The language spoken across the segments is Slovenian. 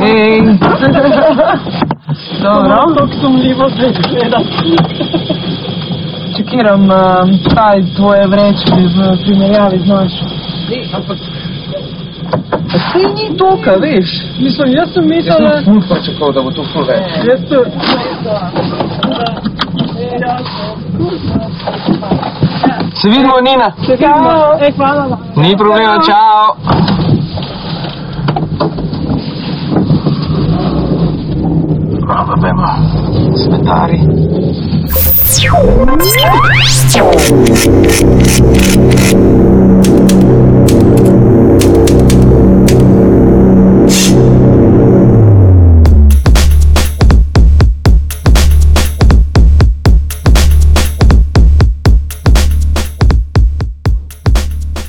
Hej. Dobro. Kako sumljivo se gleda. Čekiram, kaj tvoje vrečke v primerjavi z našo. Ampak, Sej ni toka, veš. mislim, jaz sem Jaz mislila, sem ful pričakoval, da bo to ful več. jaz sem... Se vidimo, Nina. Čau. Ej, hvala. Ni problema, čao. Bemo. Smetari.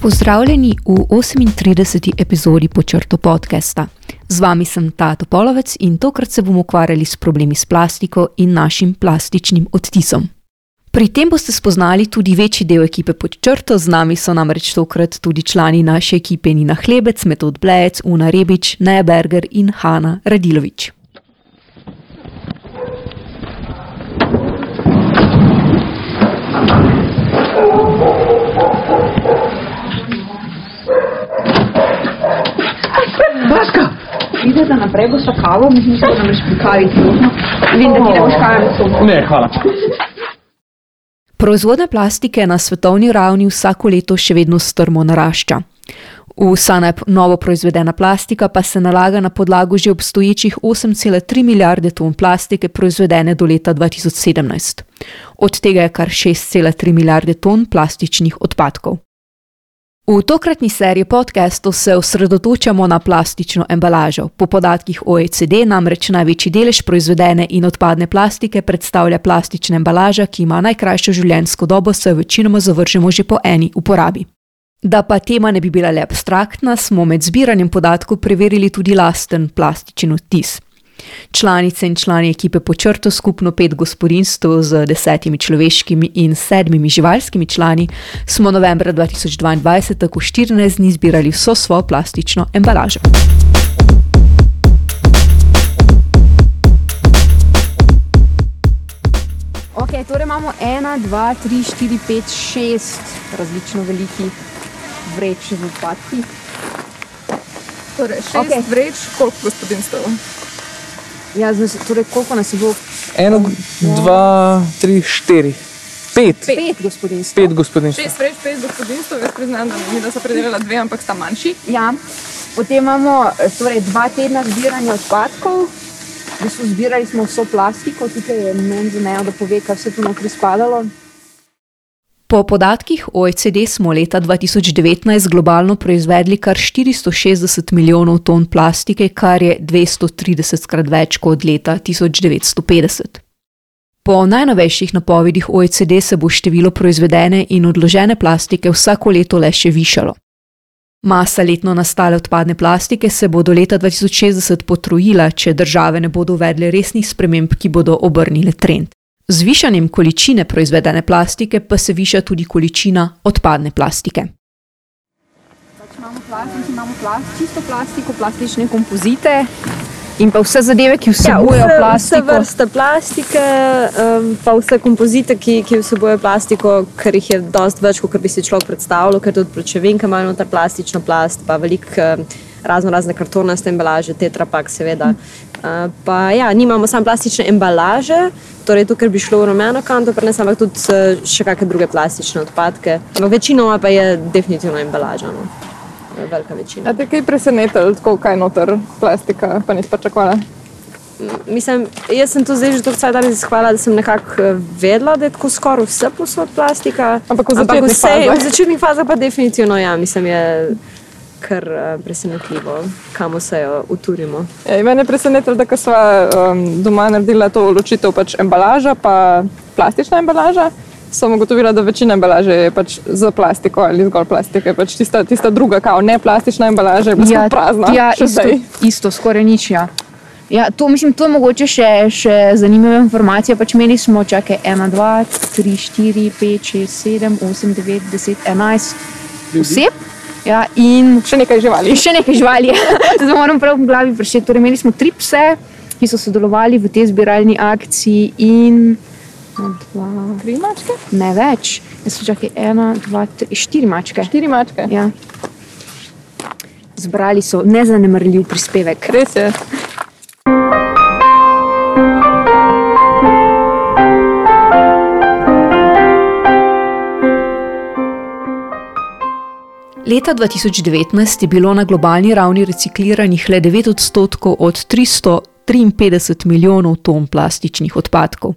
Pozdravljeni v 38. epizodi Počrto podcasta. Z vami sem Tato Polovec in tokrat se bomo ukvarjali s problemi s plastiko in našim plastičnim odtisom. Pri tem boste spoznali tudi večji del ekipe pod črto, z nami so namreč tokrat tudi člani naše ekipe Nina Hlebec, Metod Blejec, Una Rebič, Neja Berger in Hanna Radilovič. Idete naprej, boš kavo, mislim, da nam reš prikaviti možno. Vem, da ti ne boš kave Ne, hvala. Proizvodnja plastike na svetovni ravni vsako leto še vedno strmo narašča. Vsa naj novo proizvedena plastika pa se nalaga na podlago že obstoječih 8,3 milijarde ton plastike proizvedene do leta 2017. Od tega je kar 6,3 milijarde ton plastičnih odpadkov. V tokratni seriji podcastov se osredotočamo na plastično embalažo. Po podatkih OECD namreč največji delež proizvedene in odpadne plastike predstavlja plastična embalaža, ki ima najkrajšo življenjsko dobo, saj jo večinoma zavržemo že po eni uporabi. Da pa tema ne bi bila le abstraktna, smo med zbiranjem podatkov preverili tudi lasten plastičen odtis. Članice in člani ekipe Počrto, skupno pet gospodinstv z desetimi človeškimi in sedmimi živalskimi člani, smo novembra 2022, tako 14 dni, zbirali vso svojo plastično embalažo. Ok, torej imamo ena, dva, tri, štiri, pet, šest različno velikih vreč z odpadki. Torej, šest okay. vreč, koliko gospodinstv? Ja, zdaj, torej, koliko nas je bilo? Eno, dva, tri, štiri. Pet. Pet gospodinstv. Pet gospodinstv. Šest vreč, pet gospodinstv, jaz priznam, da mi da so predelala dve, ampak sta manjši. Ja, potem imamo eh, torej, dva tedna zbiranja odpadkov. V bistvu zbirali smo vso plastiko, tukaj je meni za nejo, da pove, kaj vse tu notri spadalo. Po podatkih OECD smo leta 2019 globalno proizvedli kar 460 milijonov ton plastike, kar je 230 krat več kot leta 1950. Po najnovejših napovedih OECD se bo število proizvedene in odložene plastike vsako leto le še višalo. Masa letno nastale odpadne plastike se bo do leta 2060 potrojila, če države ne bodo uvedle resnih sprememb, ki bodo obrnile trend. Z višanjem količine proizvedene plastike pa se viša tudi količina odpadne plastike. Pač imamo plastiko, imamo plast, čisto plastiko, plastične kompozite in pa vse zadeve, ki vsebujejo Ja, vse, vse plastiko. vrste plastike, um, pa vse kompozite, ki, ki vsebujejo plastiko, ker jih je dosti več, kot bi si človek predstavljal, ker tudi pločevinka ima noter plastično plast, pa veliko um, razno razne kartonaste embalaže, tetrapak seveda. Uh, pa ja, nimamo samo plastične embalaže, torej to, kar bi šlo v rumeno kanto, prenes, ampak tudi uh, še kakšne druge plastične odpadke. Ampak večinoma pa je definitivno embalaža. No. Velika večina. A te kaj presenetilo, tako kaj noter plastika, pa nisi pričakovala? Mislim, jaz sem to zdaj že tako cel dan raziskovala, da sem nekako eh, vedela, da je tako skoraj vse posod plastika. Ampak v začetnih vse, fazah. v začetnih fazah pa definitivno ja, mislim, je kar uh, presenetljivo, kam vse jo uturimo. Ja, in mene je presenetilo, da ko sva um, doma naredila to odločitev, pač embalaža, pa plastična embalaža. Sem ugotovila, da večina embalaže je pač za plastiko ali zgolj plastike. Pač tista, tista druga, kao ne plastična embalaža, je ja, prazna. ja isto, zdaj. isto, skoraj nič. Ja. Ja, to, mislim, to je mogoče še, še zanimiva informacija. Pač imeli smo čakaj 1, 2, 3, 4, 5, 6, 7, 8, 9, 10, 11 oseb. Ja, in Še nekaj živali. še nekaj živali. Zdaj moram prav v glavi prešeti. Torej, imeli smo tri pse, ki so sodelovali v tej zbiralni akciji in dva, Tri mačke? ne več. Jaz sem čakaj, ena, dva, tri, štiri mačke. Štiri mačke. Ja. Zbrali so nezanemrljiv prispevek. Res je. Leta 2019 je bilo na globalni ravni recikliranih le 9 odstotkov od 353 milijonov ton plastičnih odpadkov.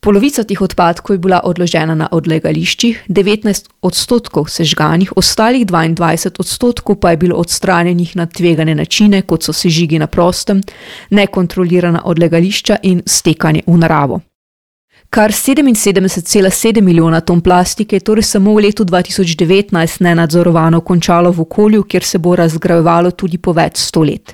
Polovica teh odpadkov je bila odložena na odlagališčih, 19 odstotkov sežganih, ostalih 22 odstotkov pa je bilo odstranjenih na tvegane načine, kot so sežigi na prostem, nekontrolirana odlagališča in stekanje v naravo. Kar 77,7 milijona ton plastike torej samo v letu 2019 nenadzorovano končalo v okolju, kjer se bo razgrajevalo tudi po več sto let.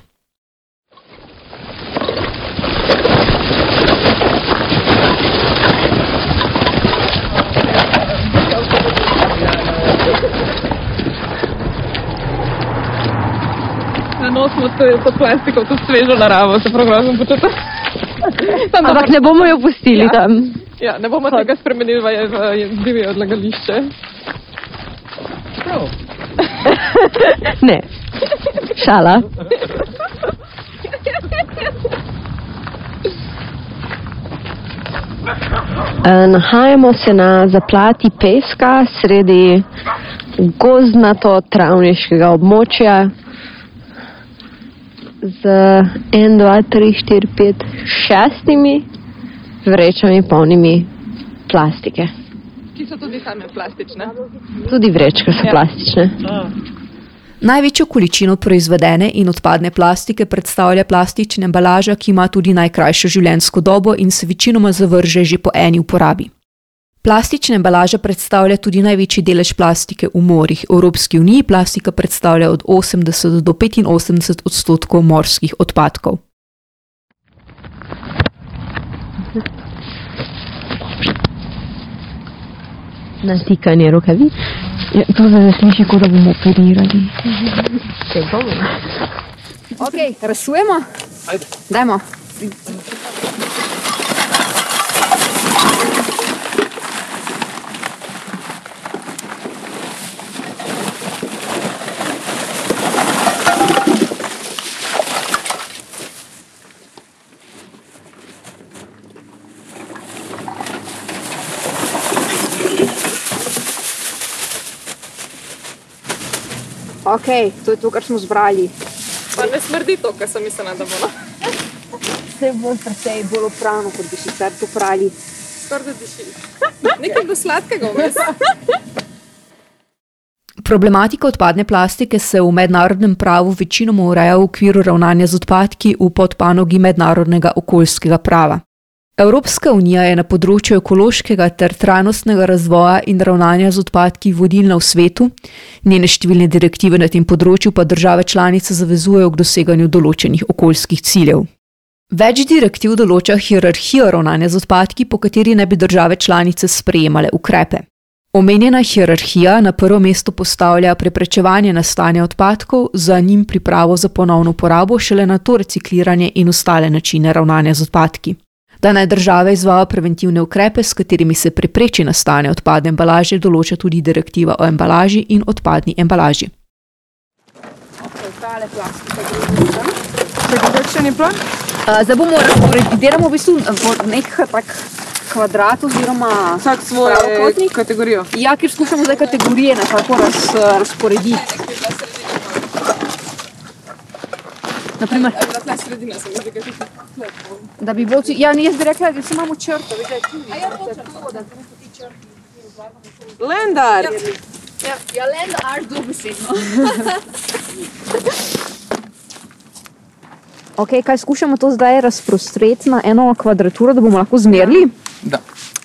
Nanosimo to, to plastiko, to svežo naravo, se prav grozno počutim. Ampak ne bomo jo pustili Ja. tam. Ja, ne bomo tega spremenili v, v divje odlagališče. Ne. Šala. E, Nahajamo se na zaplati peska sredi gozdnato travniškega območja z 1, 2, 3, 4, 5, šestimi vrečami polnimi plastike. Ki so tudi same plastične. Tudi vrečke so Ja. plastične. Največjo količino proizvedene in odpadne plastike predstavlja plastična embalaža, ki ima tudi najkrajšo življenjsko dobo in se večinoma zavrže že po eni uporabi. Plastična embalaža predstavlja tudi največji delež plastike v morjih. V Evropski uniji plastika predstavlja od 80 do 85 odstotkov morskih odpadkov. Natikanje rokavic. Ja, to se zdaj sliši, kot da bomo operirali. Ok, rasujemo. Dajmo. Ok, to je to, kar smo zbrali. Pa ne smrdi to, kar sem mislila, da bo. no. Vse bolj precej bolj oprano, kot bi sicer to prali. Skoraj diši. Nekaj bo sladkega vmes. Problematika odpadne plastike se v mednarodnem pravu večinoma ureja v okviru ravnanja z odpadki v podpanogi mednarodnega okoljskega prava. Evropska unija je na področju ekološkega ter trajnostnega razvoja in ravnanja z odpadki vodilna v svetu, njene številne direktive na tem področju pa države članice zavezujejo k doseganju določenih okoljskih ciljev. Več direktiv določa hierarhijo ravnanja z odpadki, po kateri naj bi države članice sprejemale ukrepe. Omenjena hierarhija na prvo mesto postavlja preprečevanje nastajanja odpadkov, za njim pripravo za ponovno uporabo, šele na to recikliranje in ostale načine ravnanja z odpadki. Da naj države izvajo preventivne ukrepe, s katerimi se prepreči nastajanje odpadne embalaže, določa tudi direktiva o embalaži in odpadni embalaži. Tale plastika gre sem. Čakaj, kakšen je plan? Uh, zdaj bomo razporediramo v bistvu v nek tak kvadrat oziroma Vsak svojo pravokotnik. kategorijo. Ja, ker skušamo zdaj kategorije nekako raz, razporediti. Naprimer, Na sredina sem zdaj kaj da bi bilo, ja, jaz bi rekla, da si imamo črto. veš, da je tu črto, da tu ti črto. Lendar! Ja, ja land art dobesedno. ok, kaj skušamo to zdaj razprostreti na eno kvadraturo, da bomo lahko zmerili? Da.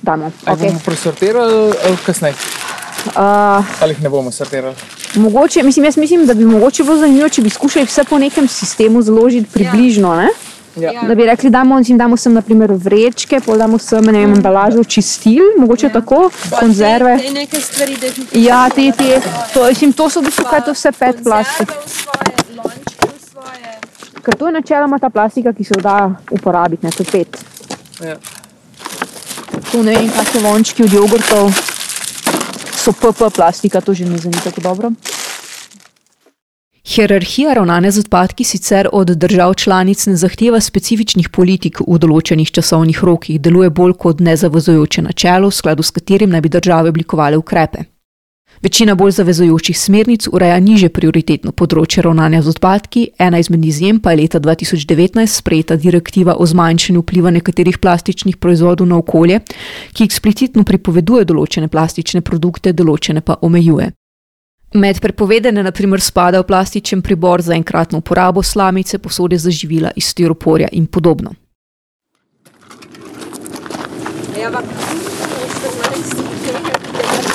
Damo. Ali Okay. bomo presortirali ali kasneje? Uh, Ali jih ne bomo sortirali? mogoče, mislim, jaz mislim, da bi mogoče bilo zanimivo, če bi skušali vse po nekem sistemu zložiti približno. Ne? Ja. Da bi rekli, jim damo sem naprimer vrečke, pol damo sem ne vem, embalažo čistil, mogoče tako, konzerve. Te, te neke stvari, definitivno. Ja, te, te, to, mislim, to so v bistvu kaj to vse pet plastik. Ker to je načeloma ta plastika, ki se jo da uporabiti, ne, to pet. Ja. To ne vem, kakšne lončki od jogurtov so PP plastika, to že ni za tako dobro. Hierarhija ravnanja z odpadki sicer od držav članic ne zahteva specifičnih politik v določenih časovnih rokih, deluje bolj kot nezavezujoče načelo, v skladu s katerim naj bi države oblikovale ukrepe. Večina bolj zavezujočih smernic ureja niže prioritetno področje ravnanja z odpadki, ena izmed izjem pa je leta 2019 sprejeta direktiva o zmanjšanju vpliva nekaterih plastičnih proizvodov na okolje, ki eksplicitno pripoveduje določene plastične produkte, določene pa omejuje. Med prepovedane naprimer spadajo plastičen pribor za enkratno uporabo, slamice, posode za živila iz stiroporja in podobno. Ja, ampak to so manj slike,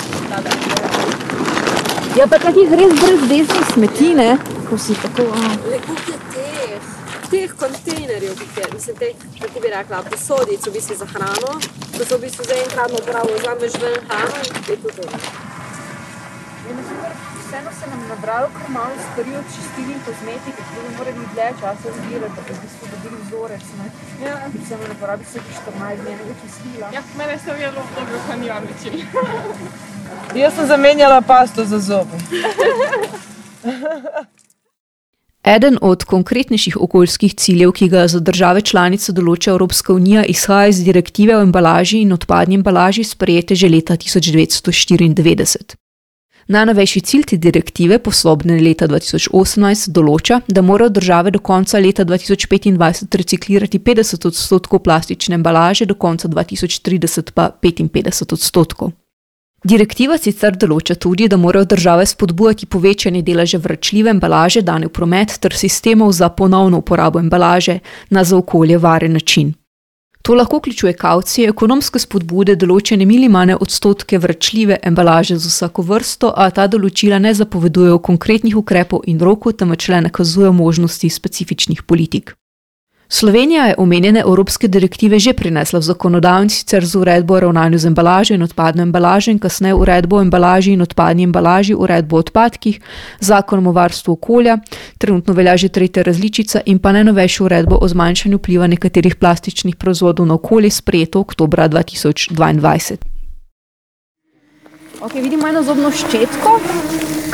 Ja, pa takih res brezveznih smeti, ne? Ko si tako. a. Le koliko je teh, teh kontejnerjev, koliko je, mislim, teh, kako bi rekla, posodic v bistvu za hrano, ko so v bistvu za enkratno uporabo, vzameš ven hrano in je to to. Vseeno se nam nabralo kar malo stvari od čistil in kozmetike, ki bi morali dlje časa zbirati, da bi v bistvu dobili vzorec. Ne? Ja. Bi se ne porabi vsake 14 dni enega čistila. Ja, mene se je zelo dobro hranila način. Jaz sem zamenjala pasto za zobe. Eden od konkretnejših okoljskih ciljev, ki ga za države članice določa Evropska unija, izhaja iz direktive o embalaži in odpadni embalaži, sprejete že leta 1994. Najnovejši cilj te direktive, poslobljen leta 2018, določa, da morajo države do konca leta 2025 reciklirati 50 odstotkov plastične embalaže, do konca 2030 pa 55 odstotkov. Direktiva sicer določa tudi, da morajo države spodbujati povečanje deleža vračljive embalaže dane v promet ter sistemov za ponovno uporabo embalaže na za okolje varen način. To lahko vključuje kavcije, ekonomske spodbude, določene minimalne odstotke vračljive embalaže za vsako vrsto, a ta določila ne zapovedujejo konkretnih ukrepov in rokov, temveč le nakazujejo možnosti specifičnih politik. Slovenija je omenjene evropske direktive že prinesla v zakonodajo in sicer z uredbo o ravnanju z embalažo in odpadno embalažo in kasneje uredbo o embalaži in odpadni embalaži, uredbo o odpadkih, zakonom o varstvu okolja, trenutno velja že tretja različica in pa najnovejšo uredbo o zmanjšanju vpliva nekaterih plastičnih proizvodov na okolje sprejeto oktobra 2022. Ok, vidimo eno zobno ščetko,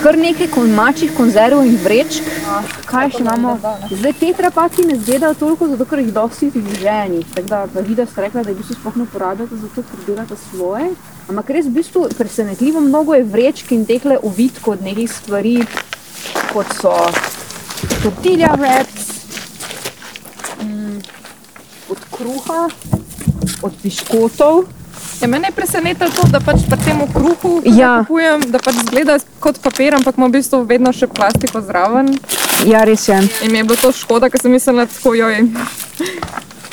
kar nekaj kon mačjih konzerv in vrečk. Kaj še imamo? Zdaj tetrapaki ne izgledajo toliko, zato ker jih dosti ženi. Tako da pa videla ste rekla, da jih v bistvu sploh ne uporabljate, zato ker delate svoje. Ampak res v bistvu presenetljivo mnogo je vrečk in tehle ovitkov od nekih stvari, kot so tortilla wraps, mm, od kruha, od piškotov. Ja, mene je presenetilo to, da pač pri tem kruhu ki ga Ja. kupujem, da pač zgleda kot papir, ampak ima v bistvu vedno še plastiko zraven. Ja, res je. In mi je bilo to škoda, ker sem mislila, tako joj.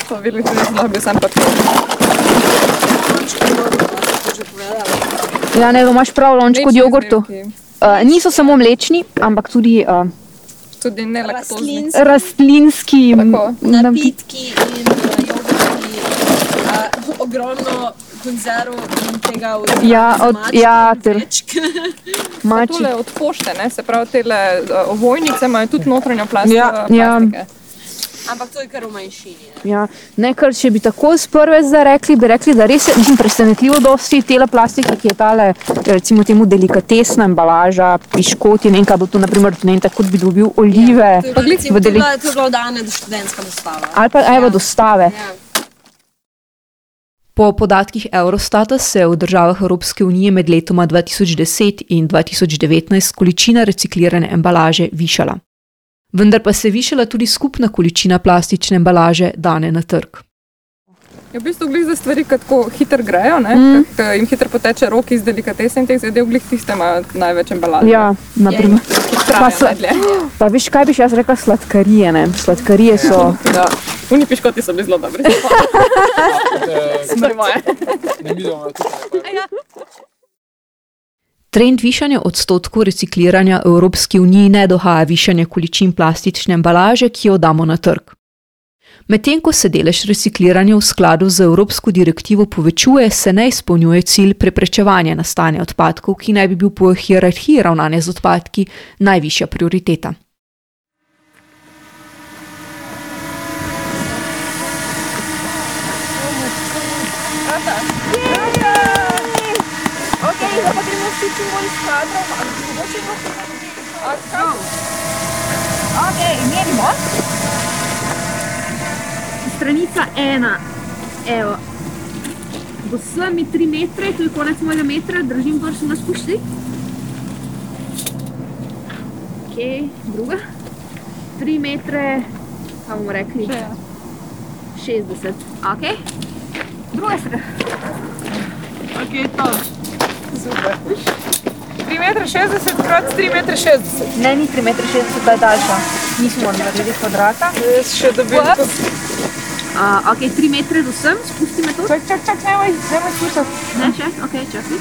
To bi lahko da bi sam papir. Ja, ne, imaš prav lonček od jogurtu. Uh, niso samo mlečni, ampak tudi uh, Tudi ne laktozni. Rastlinski rastlinski. Napitki in uh, jogurti, uh, ogromno konzerv in tega od Ja, od- mačk ja, ter-. Mači. Tole od pošte, ne? se pravi, te ovojnice imajo tudi notranjo plastiko. Ja. Ja. plastike. Ampak to je kar v manjšini. ne. Ja, ne, ker če bi tako z prve zdaj rekli, bi rekli, da res je presenetljivo dosti tele plastike, ki je tale, recimo temu delikatesna embalaža, piškoti, ne vem, kaj bo to, naprimer, ne vem, tako kot bi dobil olive. To je bilo, recimo, to je bila, to je bila dane študentska dostava. Ali pa evo dostave. Ja. Po podatkih Eurostata se je v državah Evropske unije med letoma 2010 in 2019 količina reciklirane embalaže višala. Vendar pa se je višala tudi skupna količina plastične embalaže dane na trg. Je v bistvu glih za stvari, ki tako hitro grejo, ne? Mm. Ker jim hitro poteče rok iz delikatese in teh zadev, glih tiste imajo največ embalaže. Ja, naprimer. Ki Pa trajajo so- najdlje. Pa veš, kaj bi še jaz rekla, sladkarije, ne? Sladkarije so. Ja. Uni piškoti so bili zelo dobri. Stvari moje. Ne vidimo tukaj. Trend višanja odstotkov recikliranja v Evropski uniji ne dohaja višanja količin plastične embalaže, ki jo damo na trg. Medtem ko se delež recikliranja v skladu z Evropsko direktivo povečuje, se ne izpolnjuje cilj preprečevanja nastajanja odpadkov, ki naj bi bil po hierarhiji ravnanja z odpadki najvišja prioriteta. Okay, zdaj pa gremo vsi čim bolj s kadrom, ali mogoče lahko naredimo. Ok, merimo. Stranica ena, evo. Do sami 3 metre, to je konec mojega metra, držim prst na spušti. Ok, druga. 3 metre, kaj bomo rekli? 60. Ok. Druga strana. Ok, to. Super. 3 metre 60 krat 3 metre 60. Ne, ni 3 metre 60, ta je daljša. Nismo naredili kvadrata. Jaz še dobim to. Uh, ok, 3 metre do sem, spusti me to. Čak, čak, čak, nemoj, nemoj spuščati. Ne, še, ok, čakaj.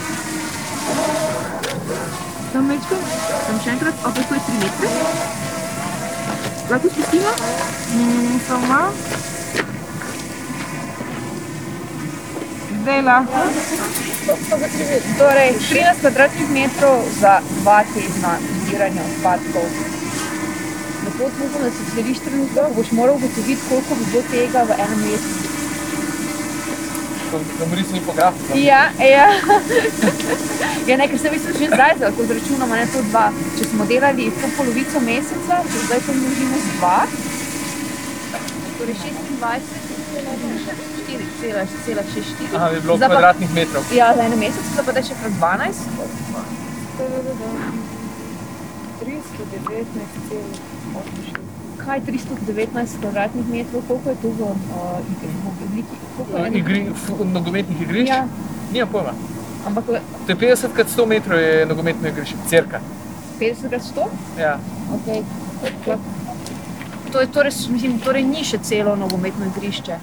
Tam večko. Sem še enkrat, ok, to je 3 metre. Lahko spustimo? Mm, samo malo. Zdaj lahko. Torej, 13 kvadratnih metrov za 2 tedna zbiranja odpadkov. Lepo upam, da se slediš trenutno, ko boš moral ugotoviti, koliko bi bilo tega v enem mesecu. Da mi nisem infograf. Ja, ja. ja, ne, ker sem mislil že zdaj, da lahko zračunamo, ne to dva. Če smo delali to polovico meseca, če zdaj to množimo z dva, torej 26, 4,64. Aha, bi bilo Zdaj pa- kvadratnih metrov. Ja, za en mesec, zdaj pa da še krat 12. 319,86. Kaj 319 kvadratnih metrov, koliko je to v uh, igri, v obliki? Je eno? Igri, f- nogometnih igrišč? Ja, Nima pojma. ampak To je 50 krat 100 metrov je nogometno igrišče, cirka. 50 krat 100? Ja. Okay. To je torej, mislim, torej ni še celo nogometno igrišče.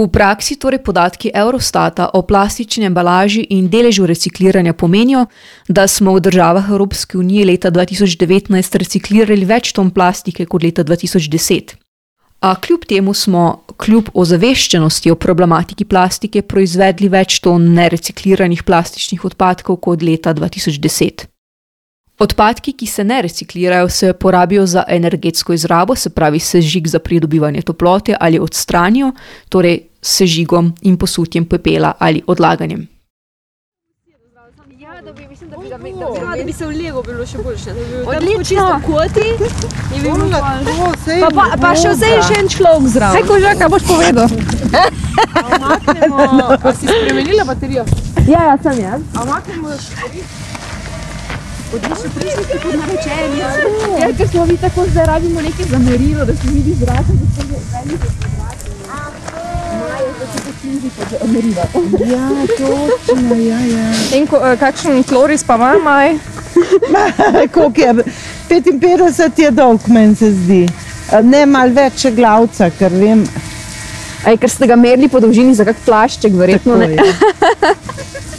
V praksi torej podatki Eurostata o plastični embalaži in deležu recikliranja pomenijo, da smo v državah Evropske unije leta 2019 reciklirali več ton plastike kot leta 2010. A kljub temu smo, kljub ozaveščenosti o problematiki plastike, proizvedli več ton nerecikliranih plastičnih odpadkov kot leta 2010. Odpadki, ki se ne reciklirajo, se porabijo za energetsko izrabo, se pravi sežig za pridobivanje toplote ali odstranijo, torej sežigom in posutjem pepela ali odlaganjem. Ja, da bi, mislim, da bi, me- da, bi se v Lego bilo še boljše. Da bi bil Odlično. Koti bi bil Ula, pol- to, sej Pa, pa, pa še vse je še en človek zraven. Kaj koža, kaj boš povedal? No, A si spremenila baterijo? Ja, ja, sem jaz. A maknemo Odlično, prišli ste kot naročeni. Ja, ker smo mi tako zdaj rabimo nekaj za merilo, da smo vidi zraven, da se kot merilo. Ja, točno, ja, ja. In ko, eh, kakšen kloris pa ima, maj? Koliko je? 55 je dolg, meni se zdi. Ne, malo več glavca, ker vem. Aj, ker ste ga merili po dolžini za kak plašček, verjetno ne.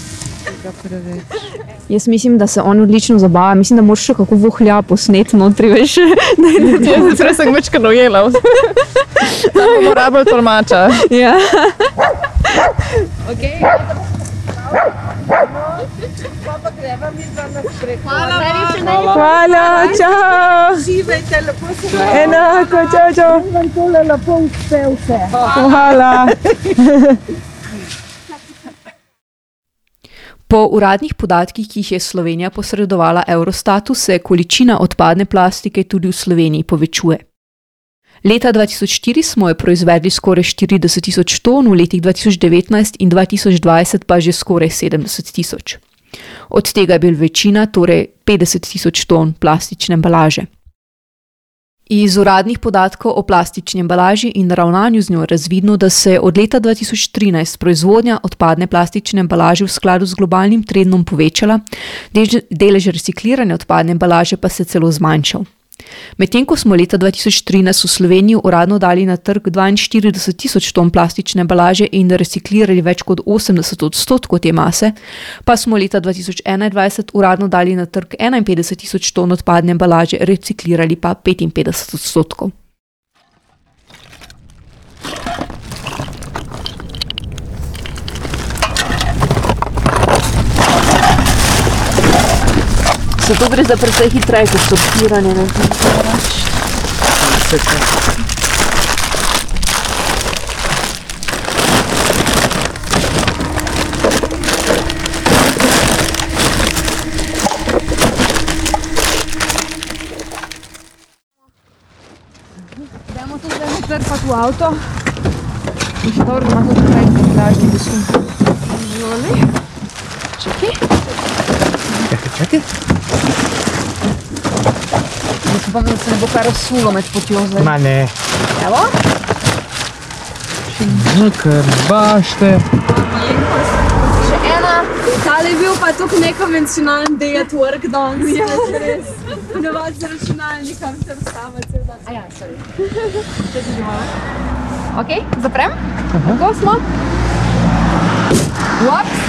Tega preveč. Jaz mislim, da se on odlično zabava. Mislim, da moraš še kako vohlja posnet notri, veš. Jaz sem sem večkrat ujela. Rabili tolmača. ja. Hvala, čau. Živejte, lepo se Enako, čau, čau. vam tole lepo uspe vse. Hvala. Po uradnih podatkih, ki jih je Slovenija posredovala Eurostatu, se količina odpadne plastike tudi v Sloveniji povečuje. Leta 2004 smo jo proizvedli skoraj 40 tisoč ton, v letih 2019 in 2020 pa že skoraj 70 tisoč. Od tega je bil večina, torej 50 tisoč ton plastične embalaže. Iz uradnih podatkov o plastični embalaži in ravnanju z njo je razvidno, da se je od leta 2013 proizvodnja odpadne plastične embalaže v skladu z globalnim trendom povečala, delež reciklirane odpadne embalaže pa se celo zmanjšal. Medtem ko smo leta 2013 v Sloveniji uradno dali na trg 42 tisoč ton plastične embalaže in reciklirali več kot 80 odstotkov te mase, pa smo leta 2021 uradno dali na trg 51 tisoč ton odpadne embalaže, reciklirali pa 55 odstotkov. Zato gre za precej hitrejše sortiranje. Ne? Dajmo to zdaj natrpati v avto. In še dobro, da ima to tukaj prtljažni mislim. Žoli. Čakaj. Čakaj. Jaz upam, da se ne bo kar razsulo med potjo zdaj. Ma ne. Evo. No, kar bašte. Še ena. Tale je bil pa tako nekonvencionalen day at work danes. Ja, res. Ponovadi za računalnikom se vstava cel dan. A ja, sorry. Še ti že malo. Ok, zaprem. Tako smo. Ups.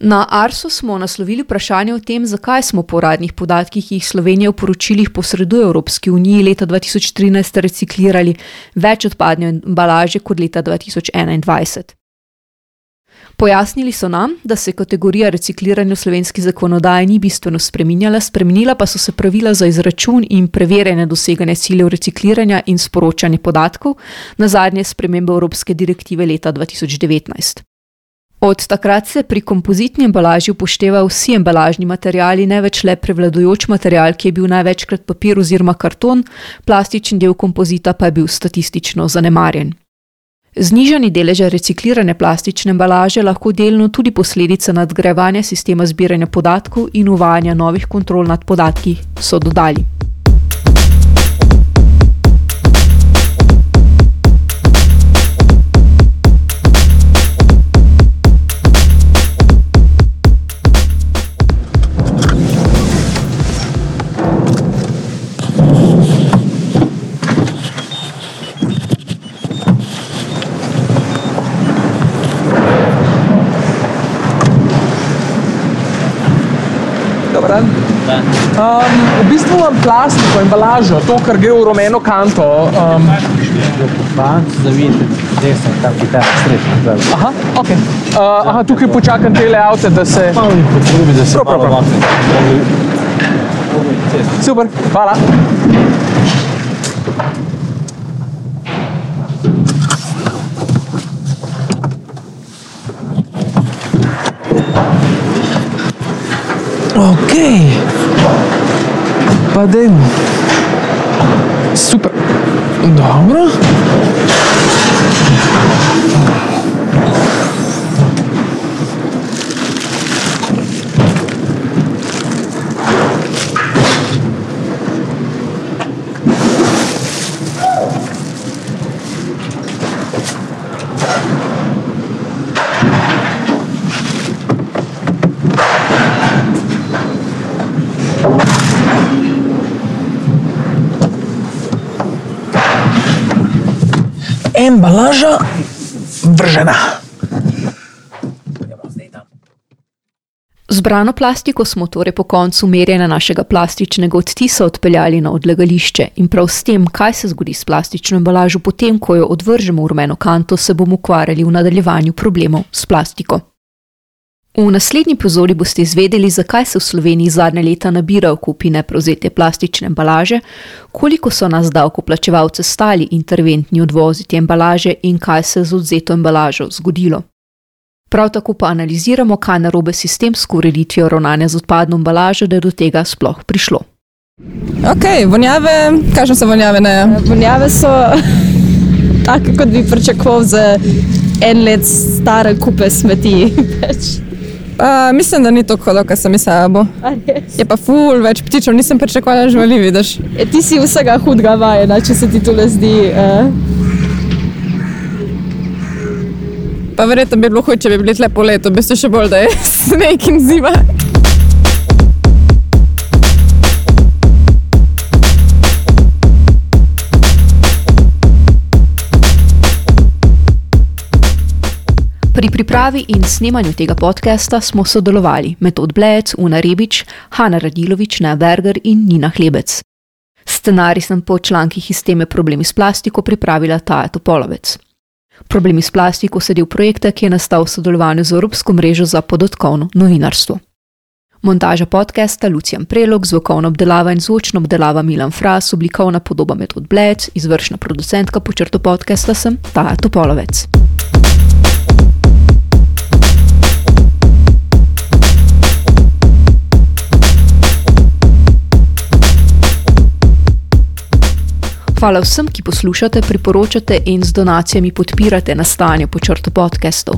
Na Arso smo naslovili vprašanje o tem, zakaj smo po uradnih podatkih, ki jih Slovenija v poročilih posreduje Evropski uniji leta 2013 reciklirali več odpadne embalaže kot leta 2021. Pojasnili so nam, da se kategorija recikliranja v slovenski zakonodaji ni bistveno spreminjala, spremenila pa so se pravila za izračun in preverjanje doseganja ciljev recikliranja in sporočanje podatkov, na zadnje spremembe Evropske direktive leta 2019. Od takrat se pri kompozitni embalaži upoštevajo vsi embalažni materiali, ne več le prevladujoč material, ki je bil največkrat papir oziroma karton, plastični del kompozita pa je bil statistično zanemarjen. Znižani delež reciklirane plastične embalaže lahko delno tudi posledica nadgrajevanja sistema zbiranja podatkov in uvajanja novih kontrol nad podatki, so dodali. Um, v bistvu imam plastiko, embalažo, to, kar gre v rumeno kanto. Um, Banc, da vidite, desno, tam kitara, srečna. aha, ok. Uh, aha, tukaj počakam te avte, da se. Malo jih potrubi, da se malo prav. makne. Super, hvala. Ok, pa dajmo. Super, dobro. Embalaža vržena. Zbrano plastiko smo torej po koncu merjenja našega plastičnega odtisa odpeljali na odlagališče in prav s tem, kaj se zgodi s plastično embalažo, potem ko jo odvržemo v rumeno kanto, se bomo ukvarjali v nadaljevanju problemov s plastiko. V naslednji epizodi boste izvedeli, zakaj se v Sloveniji zadnje leta nabirajo kupi neprevzete plastične embalaže, koliko so nas davkoplačevalce stali interventni odvozi te embalaže in kaj se je z odzeto embalažo zgodilo. Prav tako pa analiziramo, kaj narobe s sistemsko ureditvijo ravnanja z odpadno embalažo, da je do tega sploh prišlo. Ok, vonjave, kakšne so vonjave? Ne? Vonjave so take, kot bi pričakoval za en let stare kupe smeti. Uh, mislim, da ni tako hudo, kot sem mislila. Bo. Je pa ful, več ptičev, nisem pričakovala živali, vidiš. E, ti si vsega hudega vajena, če se ti tole zdi. Uh, Pa verjetno bi bilo huče, če bi bili tle po letu, bi se še bolj, da je sneg in zima. Pri pripravi in snemanju tega podcasta smo sodelovali Metod Blec, Una Rebič, Hanna Radilovič, Nea Berger in Nina Hlebec. Scenarij sem po člankih iz teme Problemi s plastiko pripravila Taja Topolovec. Problemi s plastiko se del projekta, ki je nastal v sodelovanju z Evropsko mrežo za podatkovno novinarstvo. Montaža podcasta Lucijan Prelog, zvokovna obdelava in zvočna obdelava Milan Fras, oblikovna podoba metod Bled, izvršna producentka po črtu podcasta sem Taja Topolovec. Hvala vsem, ki poslušate, priporočate in z donacijami podpirate nastajanje počrto podkastov.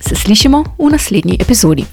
Se slišimo v naslednji epizodi.